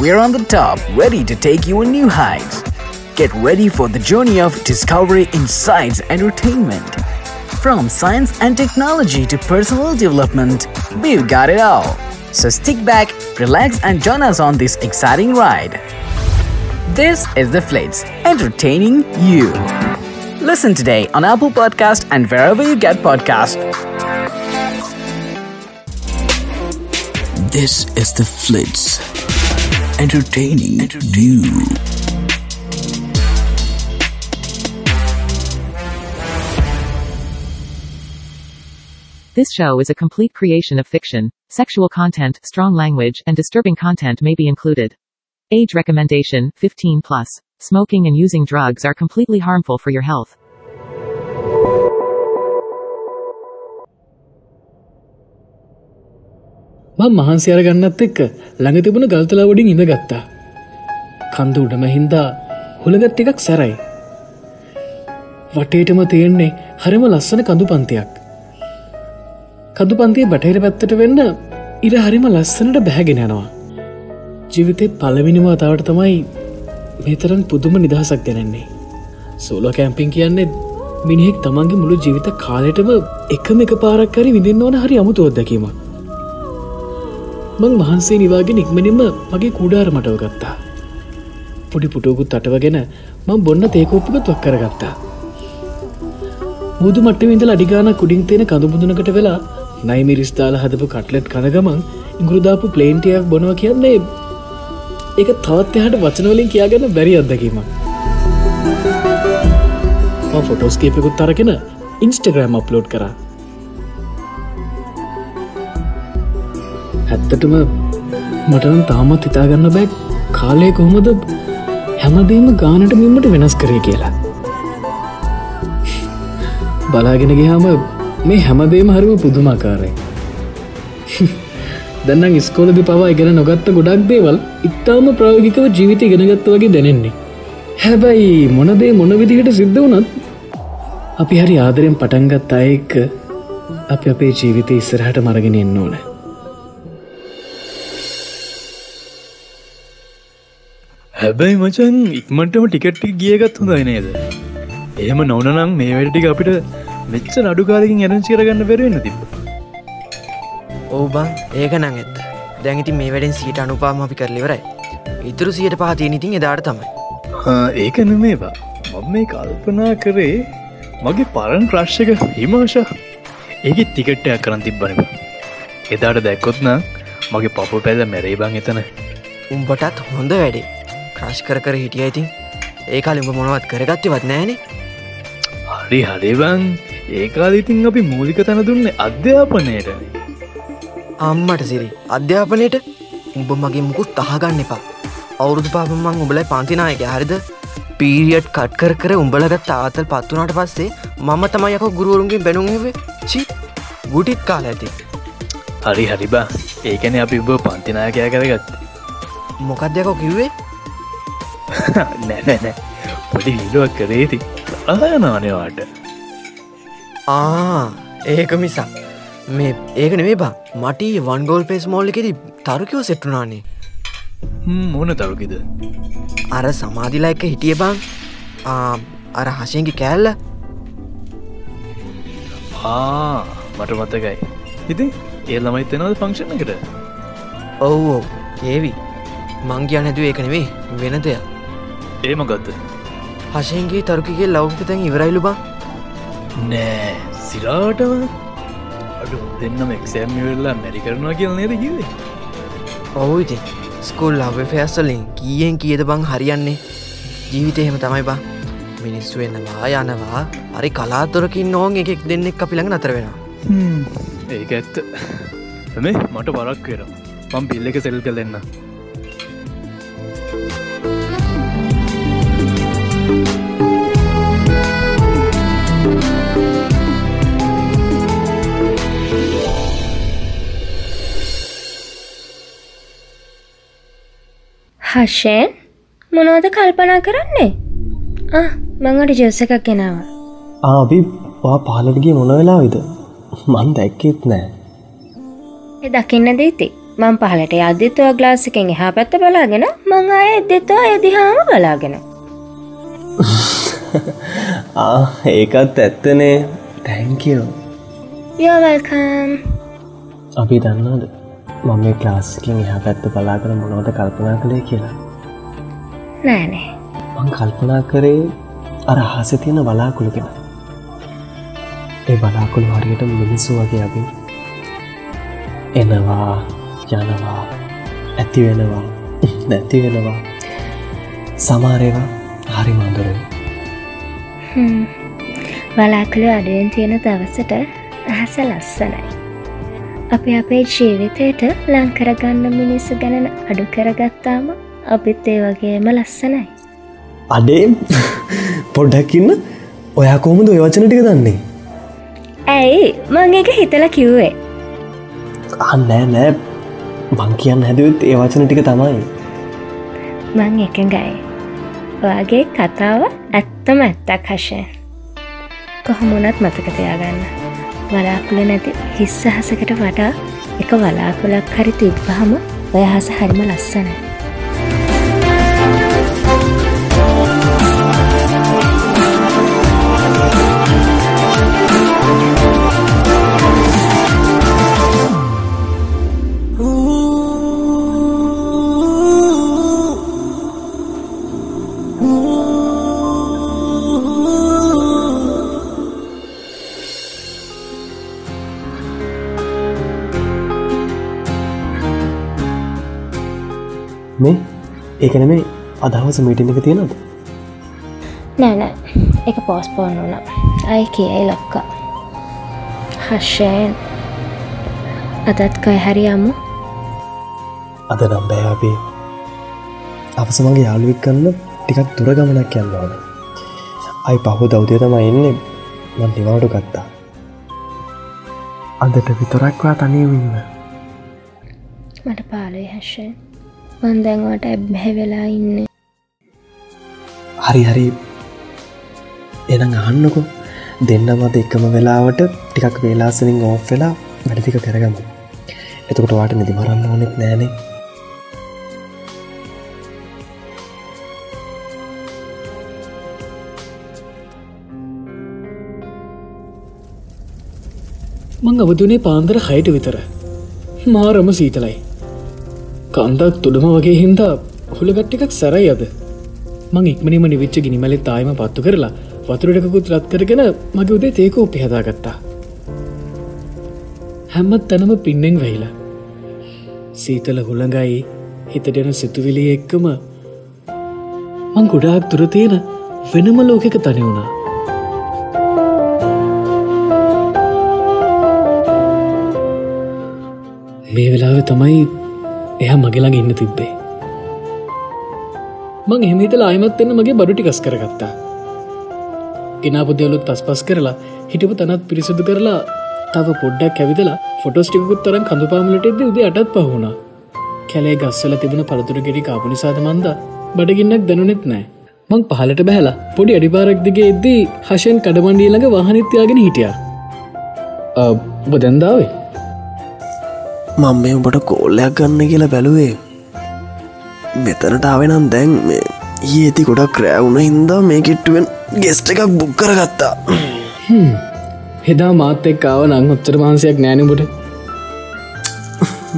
we're on the top, ready to take you on new heights. Get ready for the journey of discovery, insights, entertainment. From science and technology to personal development, we've got it all. So stick back, relax, and join us on this exciting ride. This is The Flits, entertaining you. Listen today on Apple Podcast and wherever you get podcasts. This is The Flits, entertaining, you. This show is a complete creation of fiction. Sexual content, strong language, and disturbing content may be included. Age recommendation 15 plus. Smoking and using drugs are completely harmful for your health. මං මහන්සි අරගන්නත් එක්ක ළඟ තිබුණ ගල්තලාවඩින් ඉඳ ගත්තා. කන්ද උඩම හින්දා හුළගත් ටිකක් සැරයි. වටේටම තියෙන්නේ හරිම ලස්සන කඳු පන්තියක්. කදු පන්තිය බටහිර පැත්තට වෙන්න ඉර හරිම ලස්සනට බැහැගෙන යනවා. ජීවිතේ පලවිනිම අතාවට තමයි මේතරන් පුදුම නිදහසක් ගැනෙන්නේ. සෝලෝ කැම්පින් කියන්නේ මිනිහෙක් තමන්ගේ මුළු ජීවිත කාලෙටම එකම එක පාරක්කරි විඳන්න ඕන හරි අමුතු අත්දැකීමක්. මං වහන්සේ නිවාගෙන ඉක්මනින්ම මගේ කුඩාර මටව ගත්තා. පොඩි පුටෝකුත් අටවගෙන මං බොන්න තේකෝප්පුකත් වක් කරගත්තා. මුදු මට විඳ අඩිගාන කුඩින් තියෙන කඳුබුදුනකට වෙලා නයිමිරිස්ථාල හදපු කටලෙට් කනගමන් ඉංගුරුදාපු ප්ලේන්ටියක් බොනව කියන්නේ එක තවත් එහට වචනවලින් කියාගන්න බැරි අත්දකීම ෆොටෝස්කේපකුත් අරගෙන ඉන්ස්ටග්‍රෑම් අප්ලෝඩ් කරා ඇත්තටම මටනම් තාමත් හිතාගන්න බෑ කාලය කොහොමද හැමදේම ගානට මෙමට වෙනස් කරේ කියලා. බලාගෙන ගහම මේ හැමදේම හරිම පුදුමාකාරය. දැන්නම් ස්කෝලදි පවා ඉගෙන නොගත්ත ගොඩක් දේවල් ඉතාම ප්‍රායෝගිකව ජීවිත ඉගෙනගත්ත වගේ දැනෙන්නේ. හැබැයි මොනදේ මොන විදිහට සිද්ධ වනත් අපි හරි ආදරෙන් පටන්ගත් අයෙක්ක අපි අපේ ජීවිත ඉස්සරහට මරගෙන එන්න ඕන. හැබැයි මචන් ඉක්මටම ටිකට්ටි ගියගත් හොඳයි නේද? එහෙම නොනනම් මේ වැඩටික අපිට මෙච්ච නඩුකාරකින් ඇරංචි කරගන්න බැරවෙන්න තිබ ඕබන් ඒක නං ඇත්ත. දැඟිති මේ වැඩෙන් සීට අනුපාම අපි කරලිවරයි ඉතුරු සියට පහතිය ඉතින් එදාට තමයි. ඒක නෙමේවා මම මේ කල්පනා කරේ මගේ පරන් ප්‍රශ්ක හිමාශ ඒක ටිකට්ටයක් කරන්න තිබ්බනව එදාට දැක්කොත්න මගේ පපු පැද මැරේ බං එතන. උම්පටත් හොඳ වැඩේ ක්‍රශ් කර කර හිටිය. ඉතින් ඒකාල උඹ මොනවත් කරගත්තවත් නෑනේ හරි හරිබං ඒකාලිතින් අපි මූලික තැන දුන්න අධ්‍යාපනයට. අම්මට සිරි අධ්‍යාපනයට උඹ මගේ මුකුත් තහගන්න එපා. අවුරුදු පාපමං උඹලයි පන්තිනායක හරිද? පීරියට් කට් කර කර උඹලගත් ආතල් පත්වනට පස්සේ මම තමයි යක ගුරුවරුන්ගේ බැනුම්වේ චි ගුටිත් කාල ඇති. හරි හරිබා ඒකන අපි උබ පන්තිනායකය කරගත් මොකක්දයකෝ කිව්වේ නැනැනෑ පොඩි හිලුවක් කරේති අහනානවාට ආ ඒක මිසා මේ ඒක නෙවේ බා. මටී වන්ගෝල් පේස් මෝල්ලිකෙද තරුකෝ සෙට්ටුනානේ මොන තරුකිද? අර සමාධිලා එක හිටිය බං. අර හශයකි කෑල්ල. ආ මට මතකයි. ඉතින් ඒ ළමයි තෙනවද ෆංක්ෂණ එකට? ඔව්ෝ ඒවි මංගිය නැතුව ඒක නෙවේ වෙන දෙයක් ඒම ගත්ත හශයන්ගේ තරුකිගේ ලෞපතැන් ඉවරයිලු බං. නෑ සිරාටම. අඩු දෙන්නම එක්සෑම්මිවෙල්ලා මැරි කරනවා කියල් නේද කිවේ ඔවු ඉති ස්කුල් ලබ ෆෑස්සලින් කියෙන් කියද බං හරියන්නේ? ජීවිතය එහෙම තමයි බා. මිනිස්සු වෙන්නවා යනවා. හරි කලාතුරකින් නෝන් එකෙක් දෙන්නෙක් අපිළඟ නතර වෙනවා. ඒක ඇත්ත. මේ මට පරක් වෙන පම් පිල්ල එක සෙල් කල දෙන්න හශයෙන් මොනවද කල්පනා කරන්නේ? මංගට ජෙස්ස එකක් ගෙනවා. ආබි වා පාලටගේ මොන වෙලා විද මන් දැක්කෙත් නෑ. එ දකින්න දීති. මං පහලට අධිත්තුව ගලාසිකෙන් එහා පැත්ත බලාගෙන මං අය එදෙත්වා එදිහාම බලාගෙන. ඒකත් ඇත්තනේ. තැංකෝ යවල්කම් අපි දන්නද මම මේ ක්ලාස්කින් එහ පැත්ත බලා කර මොනවද කල්පනා කළේ කියලා. නෑනේ මං කල්පනා කරේ අර අහස තියෙන බලාකුළුගෙන ඒ බලාකුළු හරියට මිනිස්සු වගේ අපි එනවා යනවා ඇති වෙනවා නැති වෙනවා. සමාරේවා හරි මඳුරුයි බලාකළු අඩුවෙන් තියෙන දවසට අහස ලස්සනයි අපි අපේ ජීවිතයට ලංකරගන්න මිනිස්සු ගැනන අඩු කරගත්තාම අපිත් ඒ වගේම ලස්සනයි. අඩේ පොඩ්ඩක්කින්න ඔයා කෝමද ඔය වචන ටික දන්නේ? ඇයි? මං එක හිතල කිව්වේ. අන්නෑ නෑ මං කියන්න හැදුවත් ඒ වචන ටික තමයි. මං එකඟයි. ඔයාගේ කතාව ඇත්තම ඇත්තක් හශය කොහොමුණත් මතක තියාගන්න වලාකුල නැති හිස්සහසකට වඩා එක වලාකුලක් හරි තිබ්බහම ඔය හස හරිම ලස්සන ඒකන මේ අදහවස මීටින් එක තියෙනද නෑනෑ එක පෝස්පෝන් වුන අයි කියයි ලොක්කා. හර්ෂයෙන් අදත් කයි හරි යමු. අද නම් බෑආපේ අපස මගේ යාළුවෙක් කන්න ටිකක් තුර ගමනක් යන්න ඕන. අයි පහු දෞදය තම එන්නේ මන් නිවාඩු ගත්තා. අදට විතරක්වා තනයවින්න මට පාලුයි හර්ෂයෙන් මන්දැන්වට ඇබ්බැහැ වෙලා ඉන්න. හරි හරි. එනම් අහන්නකො. දෙන්නමද එකම වෙලාවට ටිකක් වේලාසනින් ඕෆ් වෙලා වැඩිතික කරගමු. එතකොට වාට නිදි මරන්න ඕනෙත් නෑනේ. මං අවදුනේ පාන්දර හයට විතර. මාරම සීතලයි කන්දක් තුඩම වගේ හින්දා හුළගට්ට එකක් සැරයි අද. මං ඉක්මනිම නිවිච්ච ගිනිමලෙත් තායම පත්තු කරලා වතුරටකුත් රත් කරගෙන මගේ උදේ තේකෝ පිහදාගත්තා. හැම්මත් තැනම පින්නෙන් වෙහිලා. සීතල හුළඟයි හිතටයන සිතුවිලි එක්කම මං ගොඩාක් තුර තියෙන වෙනම ලෝකෙක තනි වුණා. මේ වෙලාව තමයි එහ මගෙළඟ ඉන්න තිබ්බේ. මං එහමිතල අයමත් එන්න මගේ බඩු ටිකස් කරගත්තා ගෙනාපු දෙවලුත් තස් පස් කරලා හිටපු තනත් පිරිසිදු කරලා තව පොඩ්ඩක් ඇවිදලා ෆොටෝස්ටිකුත් තරම් කඳුපාමලට එද උදේ අටත් පහුණා කැලේ ගස්සල තිබුණ පළතුර ගෙරි කාපනිසාද මන්ද? බඩගින්නක් දැනුනෙත් නෑ මං පහලට බැහලා පොඩි අඩිපාරක් දිගේ එද්දී හශයෙන් කඩමණ්ඩියලඟ වාහනිත්‍යයාගෙන හිටිය. ඔබ දැන්දාවේ මං මේ උඹට කෝල්ලයක් ගන්න කියලා බැලුවේ. මෙතනට ආවෙනම් දැන් මේ ඒ ඇති ගොඩක් රෑවුණ හින්දා මේ කිට්ටුවෙන් ගෙස්ට එකක් බුක් කරගත්තා. හෙදා මාත් එක්කාව නං ඔච්චර මාන්සයක් නෑනබට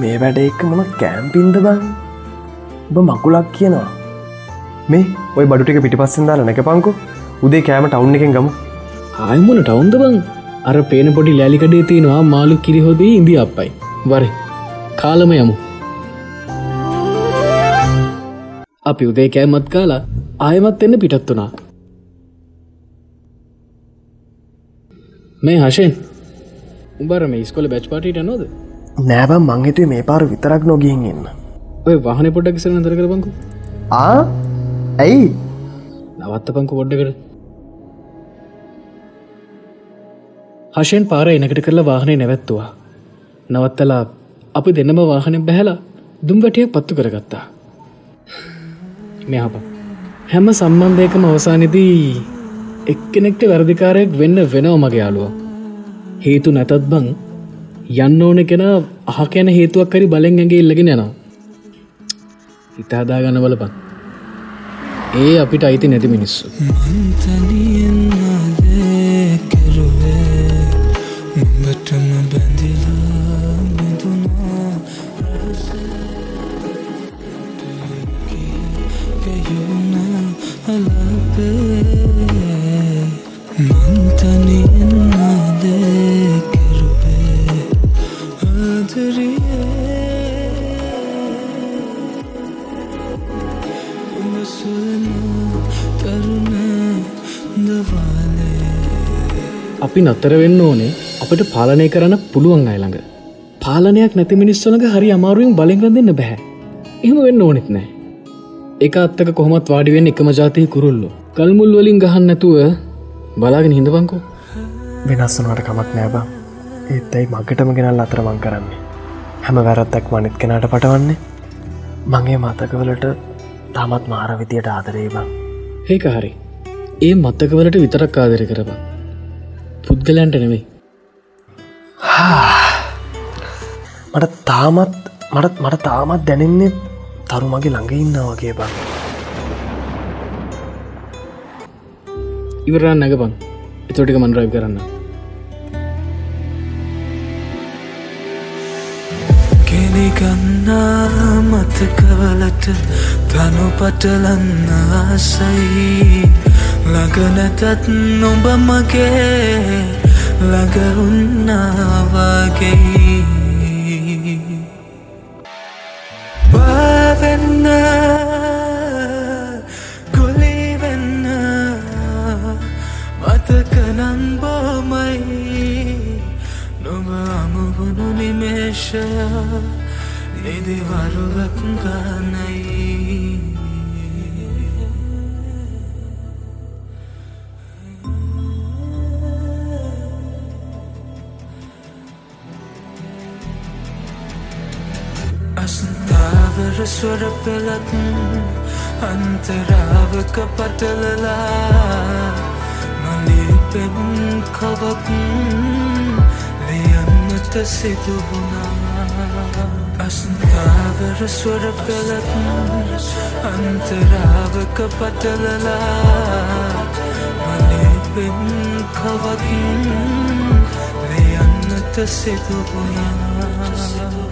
මේ වැඩ එක්ක මොන කෑම්පින්ද බං? ඔබ මකුලක් කියනවා. මේ ඔය බඩුටික පිටිපස්සෙන් දාලා නැක පංකු උදේ කෑම ටවුන් එකෙන් ගමු. ආයමුණ ටවුන්ද බං? අර පේන පොඩි ලෑලිකඩේ තියෙනවා මාලු කිරිහොදී ඉදි අපයි වරේ කාලම යමු. අපි උදේ කෑමත් කාලා ආයමත් එන්න පිටත් වනා මේ හශයෙන් උබර මේ ස්කොල බැච් පාටිට නොද නෑබම් මංහිතුවේ මේ පාර විතරක් නොගියෙන් එන්න ඔය වාහන පොඩ්ඩක් කිසර නතර කරපංකු ආ? ඇයි? නවත්ත පංකු පොඩ්ඩකට හශයෙන් පාර එනකට කරලා වාහනය නැවැත්තුවා. නවත්තලා අපි දෙන්නම වාහනෙ බැහැලා දුම්වැටිය පත්තු කරගත්තා. මෙහප හැම සම්බන්ධයකම අවසානිදී එක්කෙනෙක්ට වැරදිකාරයෙක් වෙන්න වෙනව මගේ යාලුව හේතු නැතත් බං යන්න ඕන කෙන අහ කැන හේතුවක් කරි බලෙන් ඇගේ ඉල්ලගෙන යනවා. හිතාදාගන්න බලපන්. ඒ අපිට අයිති නැති මිනිස්සු. නුඹටම බැඳිලා අපි නත්තර වෙන්න ඕනේ අපට පාලනය කරන්න පුළුවන් අයළඟ පාලනයක් නැති මිනිස්සලඟ හරි අමාරුවෙන් බලෙන්ග්‍ර දෙන්න බැහැ එහෙම වෙන්න ඕනෙත් නෑ. එක අත්තක කොහොමත් වාඩිවෙන් එකම ජාතිය කුරුල්ලු. කල්මුල් වලින් ගහන්න නැතුව බලාගෙන හිඳපංකෝ වෙනස්සනට කමක් නෑබා ඒත් ඇයි මගටම ගෙනල් අතරමං කරන්නේ? හැම වැරත්තක් මනිත් කෙනට පටවන්නේ? මගේ මතකවලට තමත් මාර විදියට ආදරේබං ඒක හරි. ඒ මත්තකවලට විතරක් ආදර කරබ පුද්ගලයන්ට නෙවෙයි මට තාමත් මටත් මට තාමත් දැනෙන්නේ තරු මගේ ළඟ ඉන්න වගේ බං. ඉවරන්න නැගපන් එතෝටික මන්රයි් කරන්න කෙනෙගන්නා මතකවලට තනු පටලන්න ආසයි. ළඟනැතත් නොඹ මගේ ළඟඋන්නාවාගේ නිදිවරුවක් ගනයි. අස්ථාවර ස්වර පෙලත් අන්තරාවක පටලලා මලිපෙන් කවක් ලියන්නට සිදුවුණා අස්ථාවර ස්වර පෙලත් අන්තරාවක පටලලා මලිපෙන් කවක් ලියන්නට සිදුවුණා.